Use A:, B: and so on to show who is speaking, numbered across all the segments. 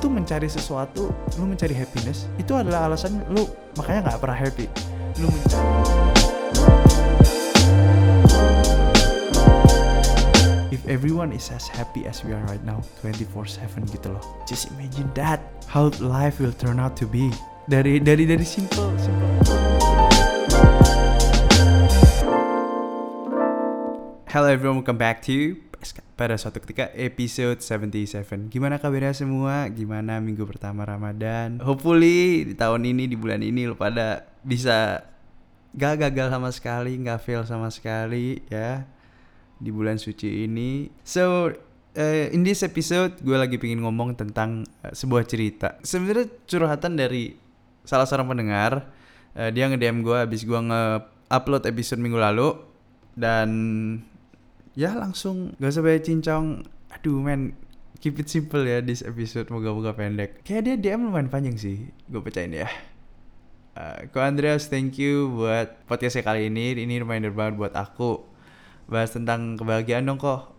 A: tuh mencari sesuatu lu mencari happiness itu adalah alasan lu makanya nggak pernah happy. Lu mencari. If everyone is as happy as we are right now 24/7 gitu loh. Just imagine that how life will turn out to be. Dari dari dari simple simple. Hello everyone, welcome back to pada suatu ketika episode 77 Gimana kabarnya semua? Gimana minggu pertama Ramadan? Hopefully di tahun ini, di bulan ini lo pada bisa gak gagal sama sekali, gak fail sama sekali ya Di bulan suci ini So, uh, in this episode gue lagi pengen ngomong tentang uh, sebuah cerita Sebenarnya curhatan dari salah seorang pendengar uh, Dia nge-DM gue abis gue nge-upload episode minggu lalu Dan ya langsung gak usah banyak cincong. Aduh men keep it simple ya this episode. Moga-moga pendek. Kayak dia DM lumayan panjang sih. Gue percayain ya. Uh, Ko Andreas thank you buat podcastnya kali ini. Ini reminder banget buat aku. Bahas tentang kebahagiaan dong kok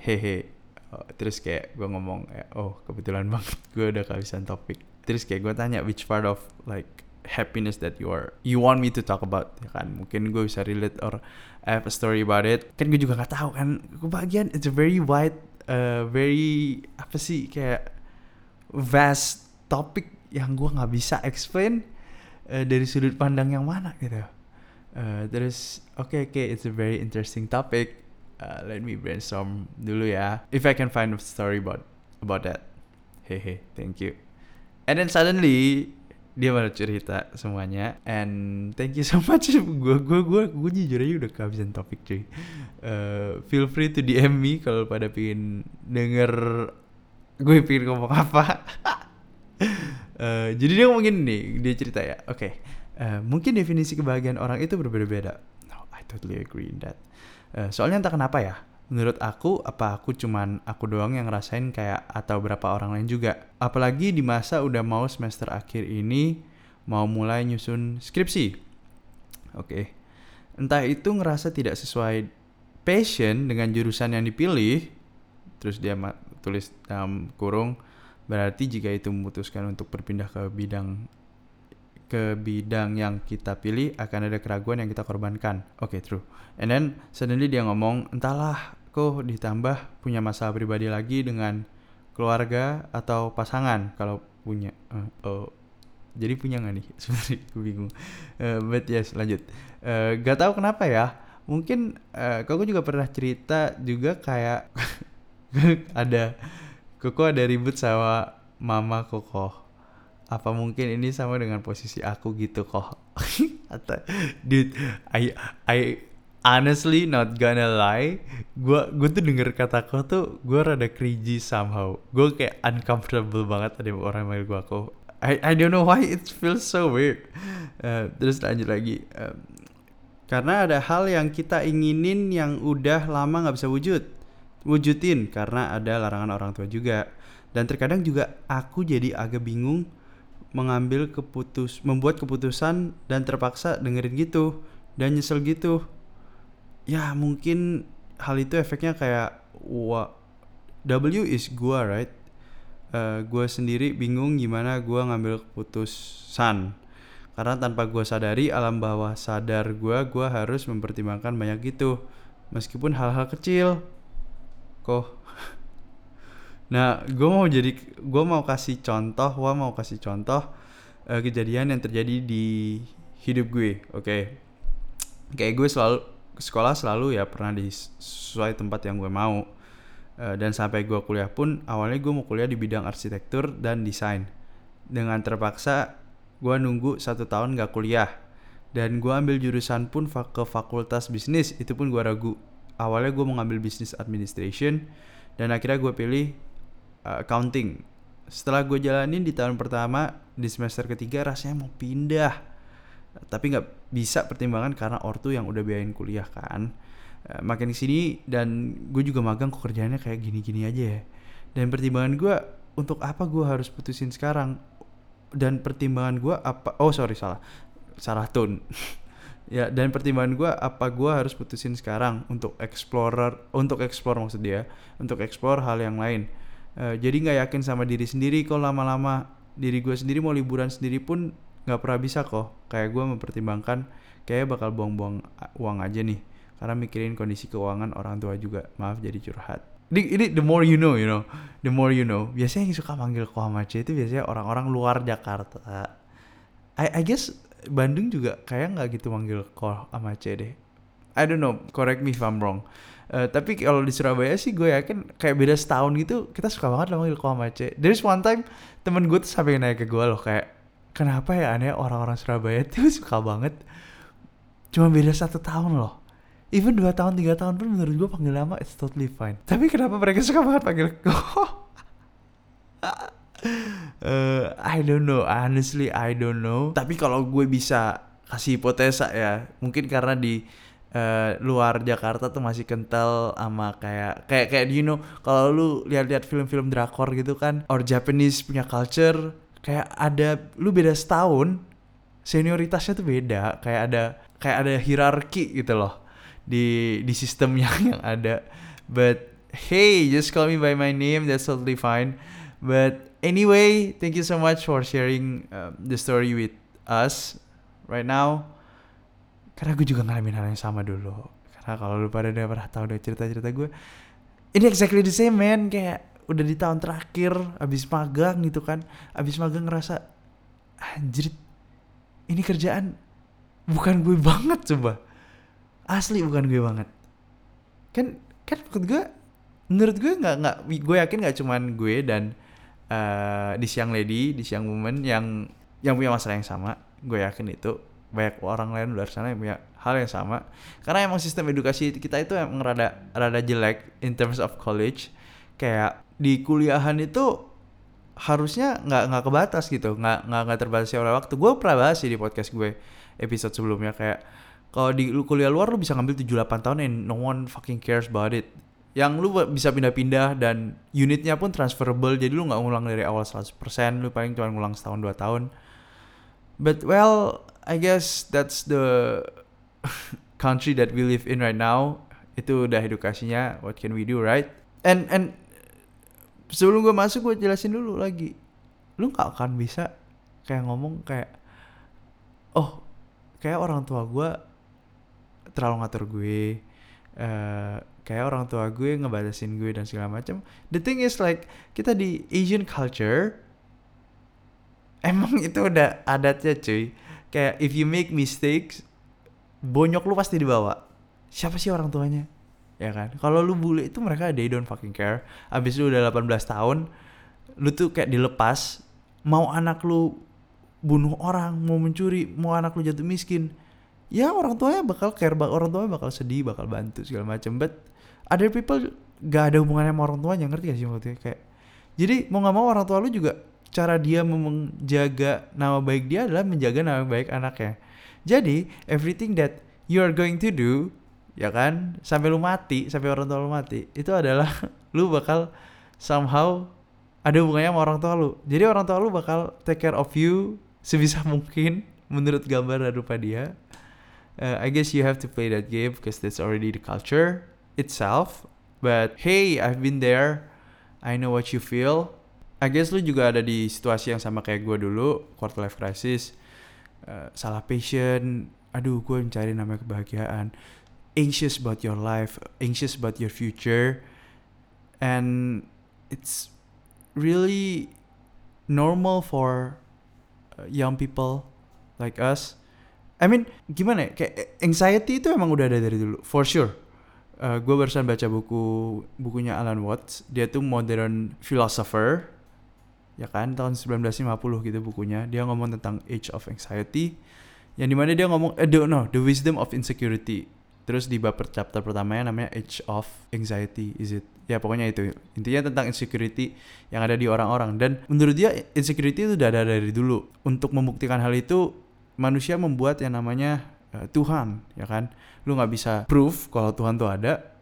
A: hehe. Oh, terus kayak gue ngomong oh kebetulan banget gue udah kehabisan topik. Terus kayak gue tanya which part of like happiness that you are. You want me to talk about ya kan? Mungkin gue bisa relate or I have a story about it. Kan gue juga nggak tahu kan? Kebahagiaan it's a very wide uh, very apa sih kayak vast topic yang gue nggak bisa explain uh, dari sudut pandang yang mana gitu. Uh, terus oke okay, oke okay, it's a very interesting topic. Uh, let me brainstorm dulu ya. If I can find a story about about that. Hehe thank you. And then suddenly dia malah cerita semuanya. And thank you so much. Gue gue gue gue jujur aja udah kehabisan topik cuy. Uh, feel free to DM me kalau pada pingin denger gue pingin ngomong apa. Uh, jadi dia ngomongin nih dia cerita ya. Oke. Okay. uh, mungkin definisi kebahagiaan orang itu berbeda-beda. No I totally agree in that. Uh, soalnya entah kenapa ya menurut aku apa aku cuman aku doang yang ngerasain kayak atau berapa orang lain juga apalagi di masa udah mau semester akhir ini mau mulai nyusun skripsi oke okay. entah itu ngerasa tidak sesuai passion dengan jurusan yang dipilih terus dia tulis dalam kurung berarti jika itu memutuskan untuk berpindah ke bidang ke bidang yang kita pilih akan ada keraguan yang kita korbankan. Oke, okay, true. And then suddenly dia ngomong, entahlah kok ditambah punya masalah pribadi lagi dengan keluarga atau pasangan kalau punya. Uh, oh, jadi punya nggak nih? Sebenarnya gue bingung. Uh, but yes, lanjut. Uh, gak tahu kenapa ya. Mungkin uh, koko juga pernah cerita juga kayak ada koko ada ribut sama mama koko apa mungkin ini sama dengan posisi aku gitu kok? Atau dude I I honestly not gonna lie gue gue tuh denger kata kau tuh gue rada cringy somehow. Gue kayak uncomfortable banget ada orang manggil gue aku I I don't know why it feels so weird. Uh, terus lanjut lagi. Um, karena ada hal yang kita inginin yang udah lama nggak bisa wujud wujudin karena ada larangan orang tua juga. Dan terkadang juga aku jadi agak bingung mengambil keputus membuat keputusan dan terpaksa dengerin gitu dan nyesel gitu. Ya mungkin hal itu efeknya kayak wa W is gua right? Uh, gua sendiri bingung gimana gua ngambil keputusan. Karena tanpa gua sadari alam bawah sadar gua gua harus mempertimbangkan banyak gitu. Meskipun hal-hal kecil. Kok Nah, gue mau jadi, gue mau kasih contoh, gue mau kasih contoh uh, kejadian yang terjadi di hidup gue, oke? Okay? Kayak gue selalu sekolah selalu ya pernah di sesuai tempat yang gue mau. Uh, dan sampai gue kuliah pun awalnya gue mau kuliah di bidang arsitektur dan desain. Dengan terpaksa gue nunggu satu tahun gak kuliah. Dan gue ambil jurusan pun ke fakultas bisnis, itu pun gue ragu. Awalnya gue mau ngambil bisnis administration, dan akhirnya gue pilih uh, accounting. Setelah gue jalanin di tahun pertama di semester ketiga rasanya mau pindah. Tapi nggak bisa pertimbangan karena ortu yang udah biayain kuliah kan. Uh, makin ke sini dan gue juga magang kok kerjanya kayak gini-gini aja ya. Dan pertimbangan gue untuk apa gue harus putusin sekarang? Dan pertimbangan gue apa oh sorry salah. Salah tone ya dan pertimbangan gue apa gue harus putusin sekarang? Untuk explorer untuk explore maksud dia untuk explore hal yang lain uh, jadi nggak yakin sama diri sendiri kok lama-lama. Diri gue sendiri mau liburan sendiri pun nggak pernah bisa kok. Kayak gue mempertimbangkan kayak bakal buang-buang uang aja nih. Karena mikirin kondisi keuangan orang tua juga. Maaf jadi curhat. Ini, ini the more you know you know. The more you know. Biasanya yang suka manggil Kohamace itu biasanya orang-orang luar Jakarta. I, I guess Bandung juga kayak nggak gitu manggil Kohamace deh I don't know correct me if I'm wrong. Uh, tapi kalau di Surabaya sih gue yakin kayak beda setahun gitu kita suka banget lah manggil Kohamace. There's one time temen gue tuh sampai naik ke gue loh kayak kenapa ya aneh orang-orang Surabaya tuh suka banget? Cuma beda satu tahun loh. Even dua tahun tiga tahun pun menurut gue panggil nama it's totally fine. Tapi kenapa mereka suka banget panggil uh, I don't know honestly I don't know. Tapi kalau gue bisa kasih hipotesa ya mungkin karena di uh, luar Jakarta tuh masih kental sama kayak kayak kayak you know kalau lu lihat-lihat film-film drakor gitu kan or Japanese punya culture kayak ada lu beda setahun senioritasnya tuh beda. Kayak ada kayak ada hierarki gitu loh di di sistem yang yang ada. But hey just call me by my name that's totally fine. But anyway thank you so much for sharing uh, the story with us right now karena gue juga ngalamin hal yang sama dulu. Karena kalau lu pada udah pernah tahu dari cerita-cerita gue ini exactly the same man. Kayak udah di tahun terakhir abis magang gitu kan. Abis magang ngerasa anjir ini kerjaan bukan gue banget coba. Asli bukan gue banget. Kan kan menurut gue menurut gue nggak nggak gue yakin nggak cuman gue dan uh, di siang lady di siang woman yang yang punya masalah yang sama. Gue yakin itu banyak orang lain luar sana yang punya hal yang sama. Karena emang sistem edukasi kita itu emang rada rada jelek in terms of college. Kayak di kuliahan itu harusnya nggak nggak kebatas gitu. Nggak nggak nggak terbatasi oleh waktu. Gue pernah bahas sih di podcast gue episode sebelumnya kayak kalau di kuliah luar lu bisa ngambil 7-8 tahun and no one fucking cares about it. Yang lu bisa pindah-pindah dan unitnya pun transferable jadi lu nggak ngulang dari awal 100% lu paling cuma ngulang setahun dua tahun. But well I guess that's the country that we live in right now. Itu udah edukasinya. What can we do, right? And and sebelum gue masuk gue jelasin dulu lagi. Lu gak akan bisa kayak ngomong kayak oh kayak orang tua gue terlalu ngatur gue. Uh, kayak orang tua gue ngebatasin gue dan segala macam. The thing is like kita di Asian culture emang itu udah adatnya cuy kayak if you make mistakes bonyok lu pasti dibawa. Siapa sih orang tuanya? Ya kan? Kalau lu bule itu mereka they don't fucking care. Abis lu udah 18 tahun lu tuh kayak dilepas mau anak lu bunuh orang mau mencuri mau anak lu jatuh miskin ya orang tuanya bakal care orang tuanya bakal sedih bakal bantu segala macam but other people gak ada hubungannya sama orang tuanya. Ngerti gak sih maksudnya? Kayak jadi mau nggak mau orang tua lu juga cara dia menjaga nama baik dia adalah menjaga nama baik anaknya. Jadi, everything that you are going to do, ya kan, sampai lu mati, sampai orang tua lu mati, itu adalah lu bakal somehow ada hubungannya sama orang tua lu. Jadi orang tua lu bakal take care of you sebisa mungkin menurut gambar dan rupa dia. Uh, I guess you have to play that game because that's already the culture itself. But hey, I've been there. I know what you feel. I guess lu juga ada di situasi yang sama kayak gue dulu, quarter life crisis, uh, salah passion, aduh gue mencari namanya kebahagiaan, anxious about your life, anxious about your future, and it's really normal for uh, young people like us. I mean, gimana ya? Anxiety itu emang udah ada dari dulu, for sure. Uh, gue barusan baca buku bukunya Alan Watts. Dia tuh modern philosopher ya kan tahun 1950 gitu bukunya dia ngomong tentang age of anxiety yang di mana dia ngomong eh, the, no the wisdom of insecurity. Terus di bab chapter pertamanya namanya age of anxiety is it? Ya pokoknya itu. Intinya tentang insecurity yang ada di orang-orang. Dan menurut dia insecurity itu udah ada dari dulu. Untuk membuktikan hal itu manusia membuat yang namanya uh, Tuhan ya kan? Lu nggak bisa proof kalau Tuhan tuh ada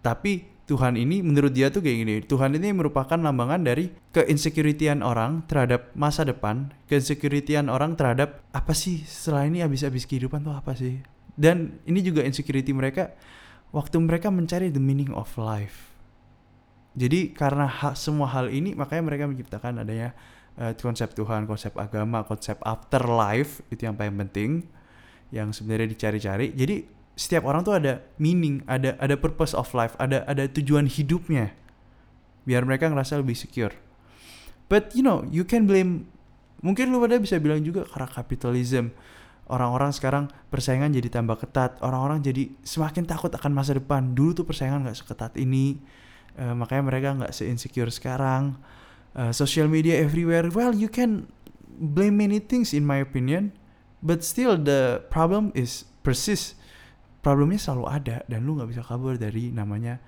A: tapi Tuhan ini menurut dia tuh kayak gini. Tuhan ini merupakan lambangan dari keinsecurityan orang terhadap masa depan, keinsecurityan orang terhadap apa sih setelah ini habis-habis kehidupan tuh apa sih? Dan ini juga insecurity mereka waktu mereka mencari the meaning of life. Jadi karena ha semua hal ini makanya mereka menciptakan adanya uh, konsep Tuhan, konsep agama, konsep afterlife itu yang paling penting yang sebenarnya dicari-cari. Jadi setiap orang tuh ada meaning, ada ada purpose of life, ada ada tujuan hidupnya. Biar mereka ngerasa lebih secure. But you know, you can blame mungkin lu pada bisa bilang juga karena kapitalism. Orang-orang sekarang persaingan jadi tambah ketat, orang-orang jadi semakin takut akan masa depan. Dulu tuh persaingan nggak seketat ini, uh, makanya mereka nggak se-insecure sekarang. Uh, social media everywhere. Well, you can blame many things in my opinion, but still the problem is persist problemnya selalu ada dan lu nggak bisa kabur dari namanya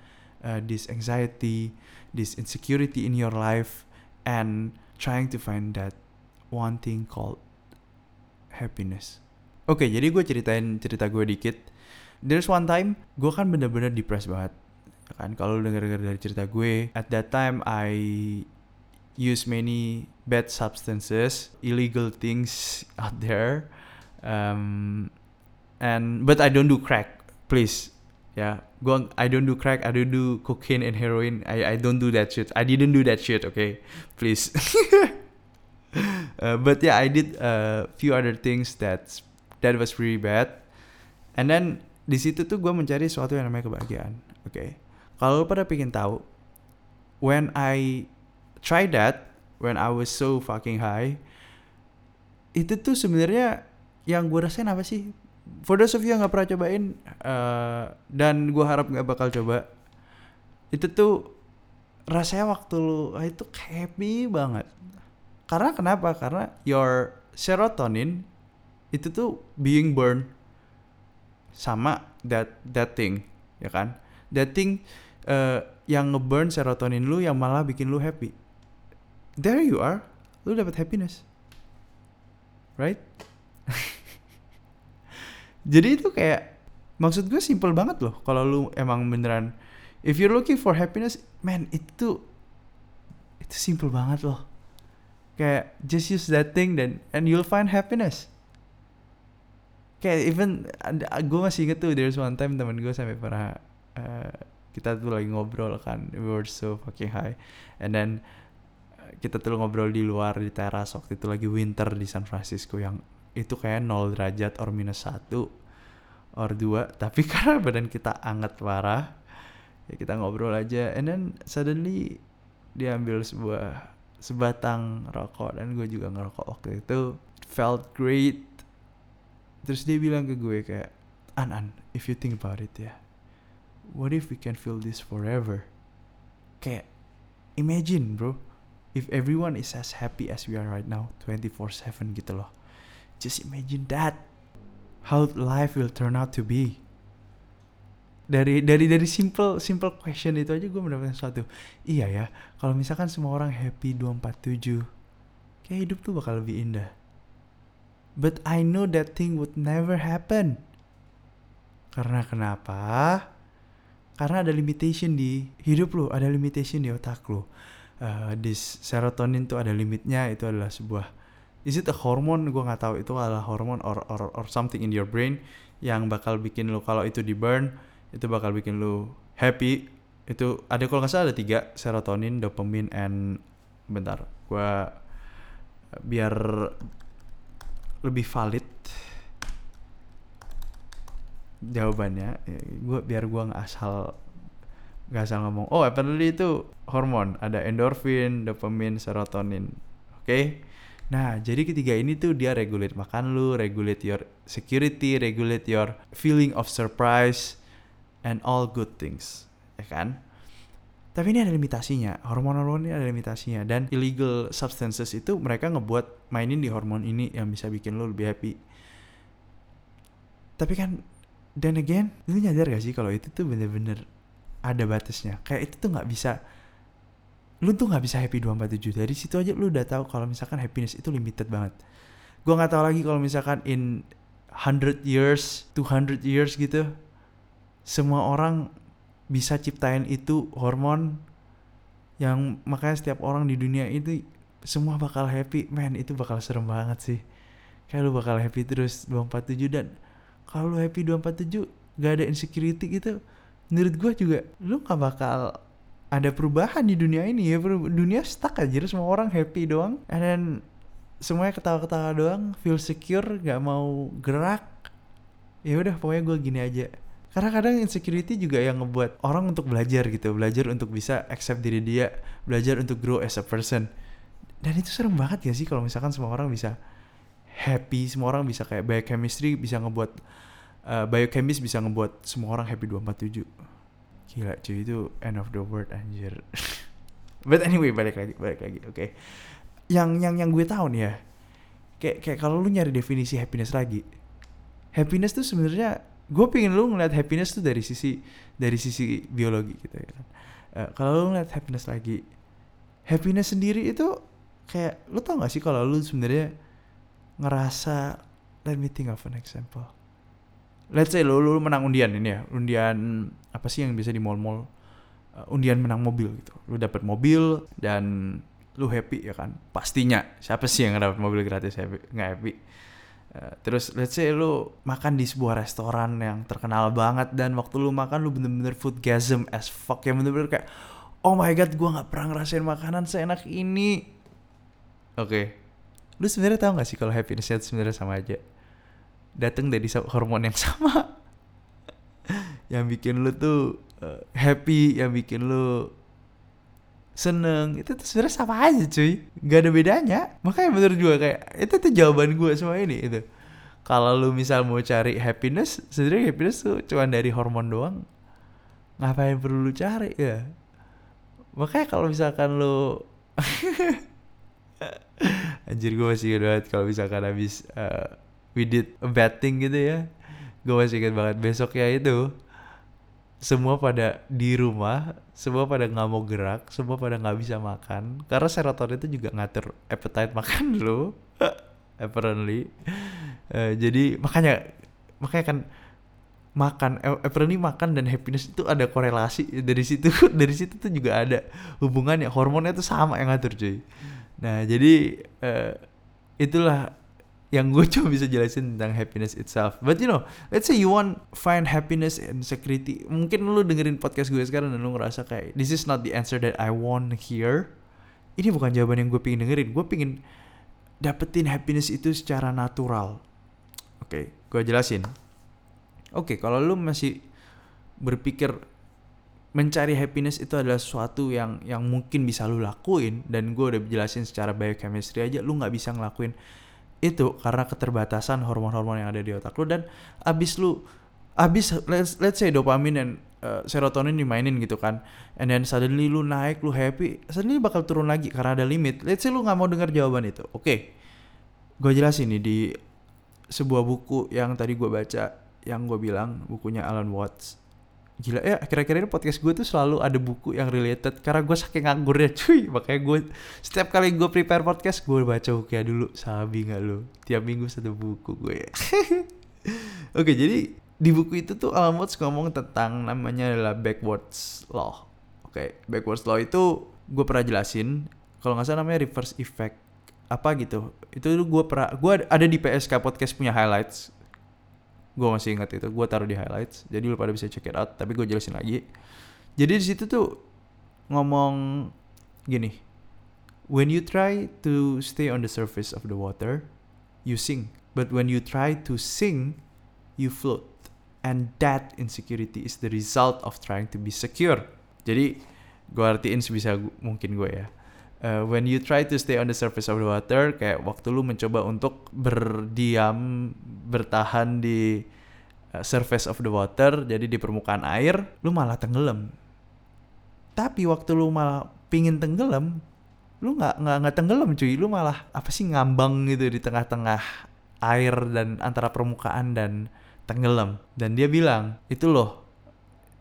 A: uh, this anxiety, this insecurity in your life, and trying to find that one thing called happiness. Oke, okay, jadi gue ceritain cerita gue dikit. There's one time gue kan bener-bener depressed banget. Kan kalau denger-denger dari cerita gue, at that time I use many bad substances, illegal things out there. Um, and but I don't do crack please. Yeah. gua I don't do crack. I don't do cocaine and heroin. I I don't do that shit. I didn't do that shit okay? Please. Uh, but yeah I did a few other things that that was really bad. And then di situ tuh gue mencari sesuatu yang namanya kebahagiaan oke okay. kalau pada pengen tahu when I try that when I was so fucking high itu tuh sebenarnya yang gue rasain apa sih for those of you yang nggak pernah cobain uh, dan gue harap nggak bakal coba itu tuh rasanya waktu lu ah, itu happy banget. Karena kenapa? Karena your serotonin itu tuh being burn sama that that thing ya kan? That thing uh, yang ngeburn serotonin lu yang malah bikin lu happy. There you are lu dapat happiness. Right jadi itu kayak maksud gue simple banget loh kalau lu emang beneran if you're looking for happiness man itu itu simple banget loh. Kayak just use that thing then and you'll find happiness. Kayak even gue masih inget tuh there's one time temen gue sampai pernah uh, kita tuh lagi ngobrol kan we were so fucking high and then uh, kita tuh ngobrol di luar di teras waktu itu lagi winter di San Francisco yang itu kayak 0 derajat or minus 1 or 2 tapi karena badan kita anget parah ya kita ngobrol aja. And then suddenly dia ambil sebuah sebatang rokok dan gue juga ngerokok waktu itu. Felt great. Terus dia bilang ke gue kayak an an if you think about it ya what if we can feel this forever? Kayak imagine bro if everyone is as happy as we are right now 24/7 gitu loh Just imagine that. How life will turn out to be. Dari dari dari simple simple question itu aja gue mendapatkan sesuatu. Iya ya, kalau misalkan semua orang happy 247, kayak hidup tuh bakal lebih indah. But I know that thing would never happen. Karena kenapa? Karena ada limitation di hidup lo, ada limitation di otak lo. Uh, this serotonin tuh ada limitnya, itu adalah sebuah is it a hormone? Gue nggak tahu. Itu adalah hormon or, or or something in your brain yang bakal bikin lo kalau itu di burn itu bakal bikin lo happy. Itu ada kalau nggak salah ada tiga serotonin dopamin and bentar gue biar lebih valid jawabannya. Gue biar gue nggak asal nggak asal ngomong oh apparently itu hormon ada endorfin dopamin serotonin. Oke? okay? Nah, jadi ketiga ini tuh dia regulate makan lu, regulate your security, regulate your feeling of surprise and all good things, ya kan? Tapi ini ada limitasinya, hormon-hormon ini ada limitasinya dan illegal substances itu mereka ngebuat mainin di hormon ini yang bisa bikin lu lebih happy. Tapi kan, dan again, lu nyadar gak sih kalau itu tuh bener-bener ada batasnya? Kayak itu tuh nggak bisa lu tuh nggak bisa happy 247 dari situ aja lu udah tahu kalau misalkan happiness itu limited banget. Gue nggak tahu lagi kalau misalkan in 100 years 200 years gitu semua orang bisa ciptain itu hormon yang makanya setiap orang di dunia itu semua bakal happy. Man itu bakal serem banget sih. Kayak lu bakal happy terus 247 dan kalau lu happy 247 gak ada insecurity gitu menurut gue juga lu gak bakal ada perubahan di dunia ini ya dunia stuck aja semua orang happy doang. And then semuanya ketawa-ketawa doang feel secure nggak mau gerak. Ya udah pokoknya gue gini aja. Karena kadang insecurity juga yang ngebuat orang untuk belajar gitu belajar untuk bisa accept diri dia belajar untuk grow as a person. Dan itu serem banget ya sih kalau misalkan semua orang bisa happy semua orang bisa kayak biochemistry bisa ngebuat uh, biochemist bisa ngebuat semua orang happy 247 gila cuy itu end of the world anjir. But anyway balik lagi balik lagi oke. Okay. yang yang yang gue tahu nih ya kayak kayak kalau lu nyari definisi happiness lagi happiness tuh sebenarnya gue pengen lu ngeliat happiness tuh dari sisi dari sisi biologi gitu ya uh, kalau lu ngeliat happiness lagi happiness sendiri itu kayak lu tau gak sih kalau lu sebenarnya ngerasa let me think of an example let's say lo lo menang undian ini ya undian apa sih yang bisa di mall-mall uh, undian menang mobil gitu. Lo dapet mobil dan lo happy ya kan? Pastinya siapa sih yang dapat mobil gratis happy nggak happy? Uh, terus let's say lo makan di sebuah restoran yang terkenal banget dan waktu lo makan lo bener-bener food gasm as fuck yang bener-bener kayak oh my god gue nggak pernah ngerasain makanan seenak ini. Oke. Okay. lu sebenarnya tahu gak sih kalau happiness itu sebenarnya sama aja datang dari hormon yang sama. Yang bikin lu tuh uh, happy yang bikin lu seneng. Itu tuh sebenarnya sama aja cuy. Nggak ada bedanya. Makanya bener juga kayak itu tuh jawaban gue semua ini itu. Kalau lu misal mau cari happiness sebenarnya happiness tuh cuma dari hormon doang. Ngapain perlu lu cari ya? Makanya kalau misalkan lu anjir gue masih banget kalau misalkan habis uh, we did a bad thing gitu ya. Gue masih ingat banget besok ya itu semua pada di rumah semua pada nggak mau gerak semua pada nggak bisa makan. Karena serotonin itu juga ngatur appetite makan lo apparently. Uh, jadi makanya makanya kan makan eh, apparently makan dan happiness itu ada korelasi. Dari situ dari situ tuh juga ada hubungannya hormonnya itu sama yang ngatur cuy. Nah jadi uh, itulah yang gue cuma bisa jelasin tentang happiness itself. But you know, let's say you want find happiness and security. Mungkin lu dengerin podcast gue sekarang dan lu ngerasa kayak this is not the answer that I want here. Ini bukan jawaban yang gue pingin dengerin. Gue pingin dapetin happiness itu secara natural. Oke, okay, gue jelasin. Oke, okay, kalau lu masih berpikir mencari happiness itu adalah sesuatu yang yang mungkin bisa lu lakuin dan gue udah jelasin secara biochemistry aja lu nggak bisa ngelakuin itu karena keterbatasan hormon-hormon yang ada di otak lu dan abis lu abis let's, let's say dopamin dan uh, serotonin dimainin gitu kan and then suddenly lu naik lu happy suddenly bakal turun lagi karena ada limit let's say lu nggak mau dengar jawaban itu oke okay. gue jelasin nih di sebuah buku yang tadi gue baca yang gue bilang bukunya Alan Watts gila ya kira-kira ini podcast gue tuh selalu ada buku yang related karena gue saking nganggurnya cuy. Makanya gue setiap kali gue prepare podcast gue baca buku ya dulu. Sabi nggak lo tiap minggu satu buku gue. Oke jadi di buku itu tuh Alan Watts ngomong tentang namanya adalah backwards law. Oke backwards law itu gue pernah jelasin kalau nggak salah namanya reverse effect apa gitu. Itu gue pernah gue ada di PSK podcast punya highlights gue masih ingat itu. Gue taruh di highlights jadi lu pada bisa check it out tapi gue jelasin lagi. Jadi di situ tuh ngomong gini when you try to stay on the surface of the water you sink. But when you try to sing you float. And that insecurity is the result of trying to be secure. Jadi gue artiin sebisa mungkin gue ya uh, when you try to stay on the surface of the water kayak waktu lu mencoba untuk berdiam bertahan di uh, surface of the water jadi di permukaan air lu malah tenggelam. Tapi waktu lu malah pingin tenggelam lu nggak nggak nggak tenggelam cuy. Lu malah apa sih ngambang gitu di tengah-tengah air dan antara permukaan dan tenggelam. Dan dia bilang itu loh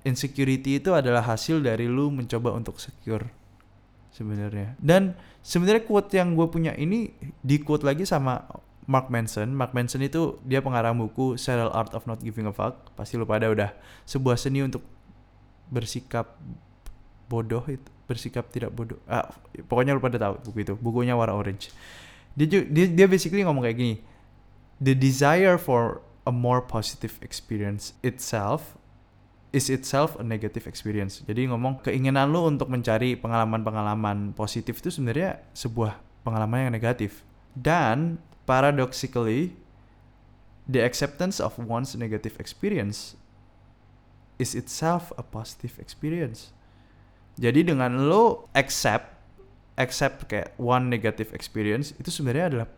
A: insecurity itu adalah hasil dari lu mencoba untuk secure sebenarnya. Dan sebenarnya quote yang gue punya ini di quote lagi sama Mark Manson. Mark Manson itu dia pengarang buku Serial Art of Not Giving a Fuck. Pasti lu pada udah sebuah seni untuk bersikap bodoh itu bersikap tidak bodoh ah pokoknya lu pada tahu buku itu bukunya warna orange dia dia dia basically ngomong kayak gini the desire for a more positive experience itself is itself a negative experience. Jadi ngomong keinginan lu untuk mencari pengalaman-pengalaman positif itu sebenarnya sebuah pengalaman yang negatif. Dan paradoxically, the acceptance of one's negative experience is itself a positive experience. Jadi dengan lo accept accept kayak one negative experience itu sebenarnya adalah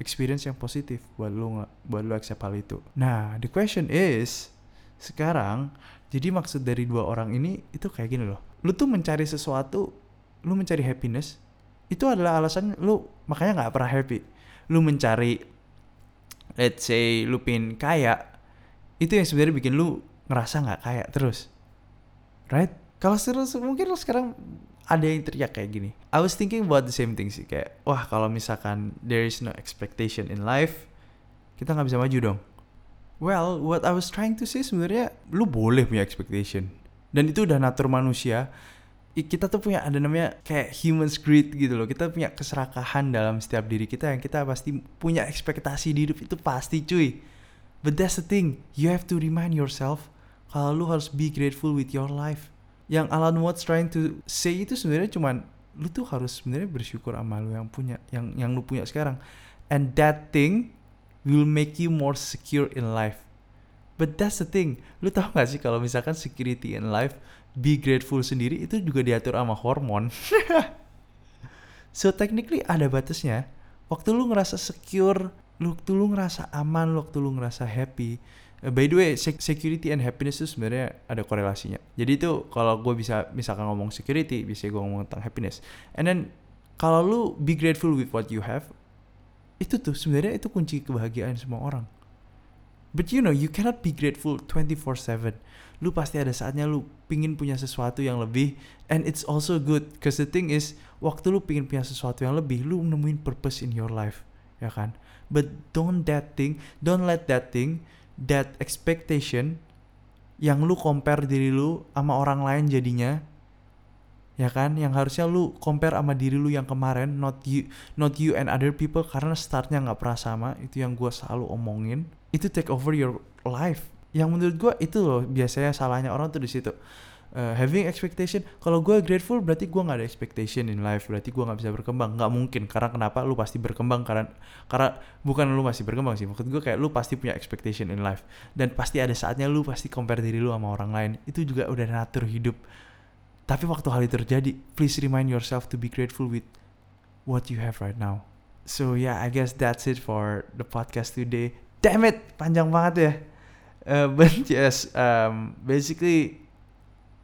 A: experience yang positif buat lo buat lo accept hal itu. Nah, the question is sekarang jadi maksud dari dua orang ini itu kayak gini loh. Lu tuh mencari sesuatu, lu mencari happiness, itu adalah alasan lu makanya nggak pernah happy. Lu mencari let's say lu pin kaya, itu yang sebenarnya bikin lu ngerasa nggak kaya terus. Right? Kalau terus mungkin lu sekarang ada yang teriak kayak gini. I was thinking about the same thing sih kayak wah kalau misalkan there is no expectation in life, kita nggak bisa maju dong Well, what I was trying to say sebenarnya lu boleh punya expectation. Dan itu udah natur manusia. Kita tuh punya ada namanya kayak human greed gitu loh. Kita punya keserakahan dalam setiap diri kita yang kita pasti punya ekspektasi di hidup itu pasti cuy. But that's the thing, you have to remind yourself kalau lu harus be grateful with your life. Yang Alan Watts trying to say itu sebenarnya cuman lu tuh harus sebenarnya bersyukur sama lu yang punya yang yang lu punya sekarang. And that thing will make you more secure in life. But that's the thing. Lu tau gak sih kalau misalkan security in life, be grateful sendiri itu juga diatur sama hormon. so technically ada batasnya. Waktu lu ngerasa secure, waktu lu ngerasa aman, waktu lu ngerasa happy. Uh, by the way, security and happiness itu sebenarnya ada korelasinya. Jadi itu kalau gue bisa misalkan ngomong security, bisa gue ngomong tentang happiness. And then kalau lu be grateful with what you have, itu tuh sebenarnya itu kunci kebahagiaan semua orang. But you know you cannot be grateful 24/7 lu pasti ada saatnya lu pingin punya sesuatu yang lebih and it's also good cause the thing is waktu lu pingin punya sesuatu yang lebih lu nemuin purpose in your life ya kan? But don't that thing don't let that thing that expectation yang lu compare diri lu sama orang lain jadinya ya kan? Yang harusnya lu compare sama diri lu yang kemarin not you not you and other people karena startnya nggak pernah sama. Itu yang gue selalu omongin. Itu take over your life. Yang menurut gue itu loh biasanya salahnya orang tuh di situ. Uh, having expectation. Kalau gue grateful berarti gue nggak ada expectation in life. Berarti gue nggak bisa berkembang. Nggak mungkin. Karena kenapa? Lu pasti berkembang karena karena bukan lu masih berkembang sih. Maksud gue kayak lu pasti punya expectation in life. Dan pasti ada saatnya lu pasti compare diri lu sama orang lain. Itu juga udah natur hidup tapi waktu hal itu terjadi, please remind yourself to be grateful with what you have right now. So yeah, I guess that's it for the podcast today. Damn it, panjang banget ya. Uh, but yes, um, basically,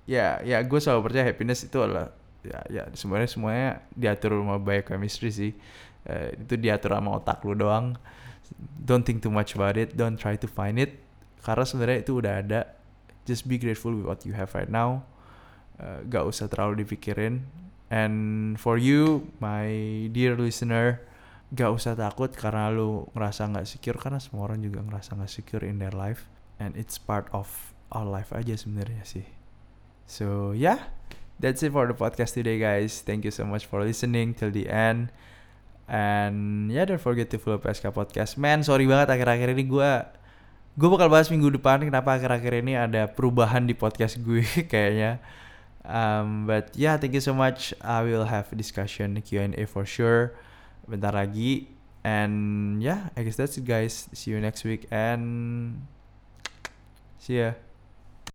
A: ya, yeah, ya, yeah, gue selalu percaya happiness itu adalah ya, ya sebenarnya semuanya diatur sama biochemistry sih. Uh, itu diatur sama otak lu doang. Don't think too much about it. Don't try to find it. Karena sebenarnya itu udah ada. Just be grateful with what you have right now uh, gak usah terlalu dipikirin. And for you my dear listener gak usah takut karena lu ngerasa gak secure karena semua orang juga ngerasa gak secure in their life. And it's part of our life aja sebenarnya sih. So yeah that's it for the podcast today guys. Thank you so much for listening till the end. And yeah don't forget to follow PSK Podcast. Man sorry banget akhir-akhir ini gue gue bakal bahas minggu depan kenapa akhir-akhir ini ada perubahan di podcast gue kayaknya Um, but yeah, thank you so much. I will have a discussion Q&A for sure. Bentar lagi. And yeah, I guess that's it guys. See you next week and see ya.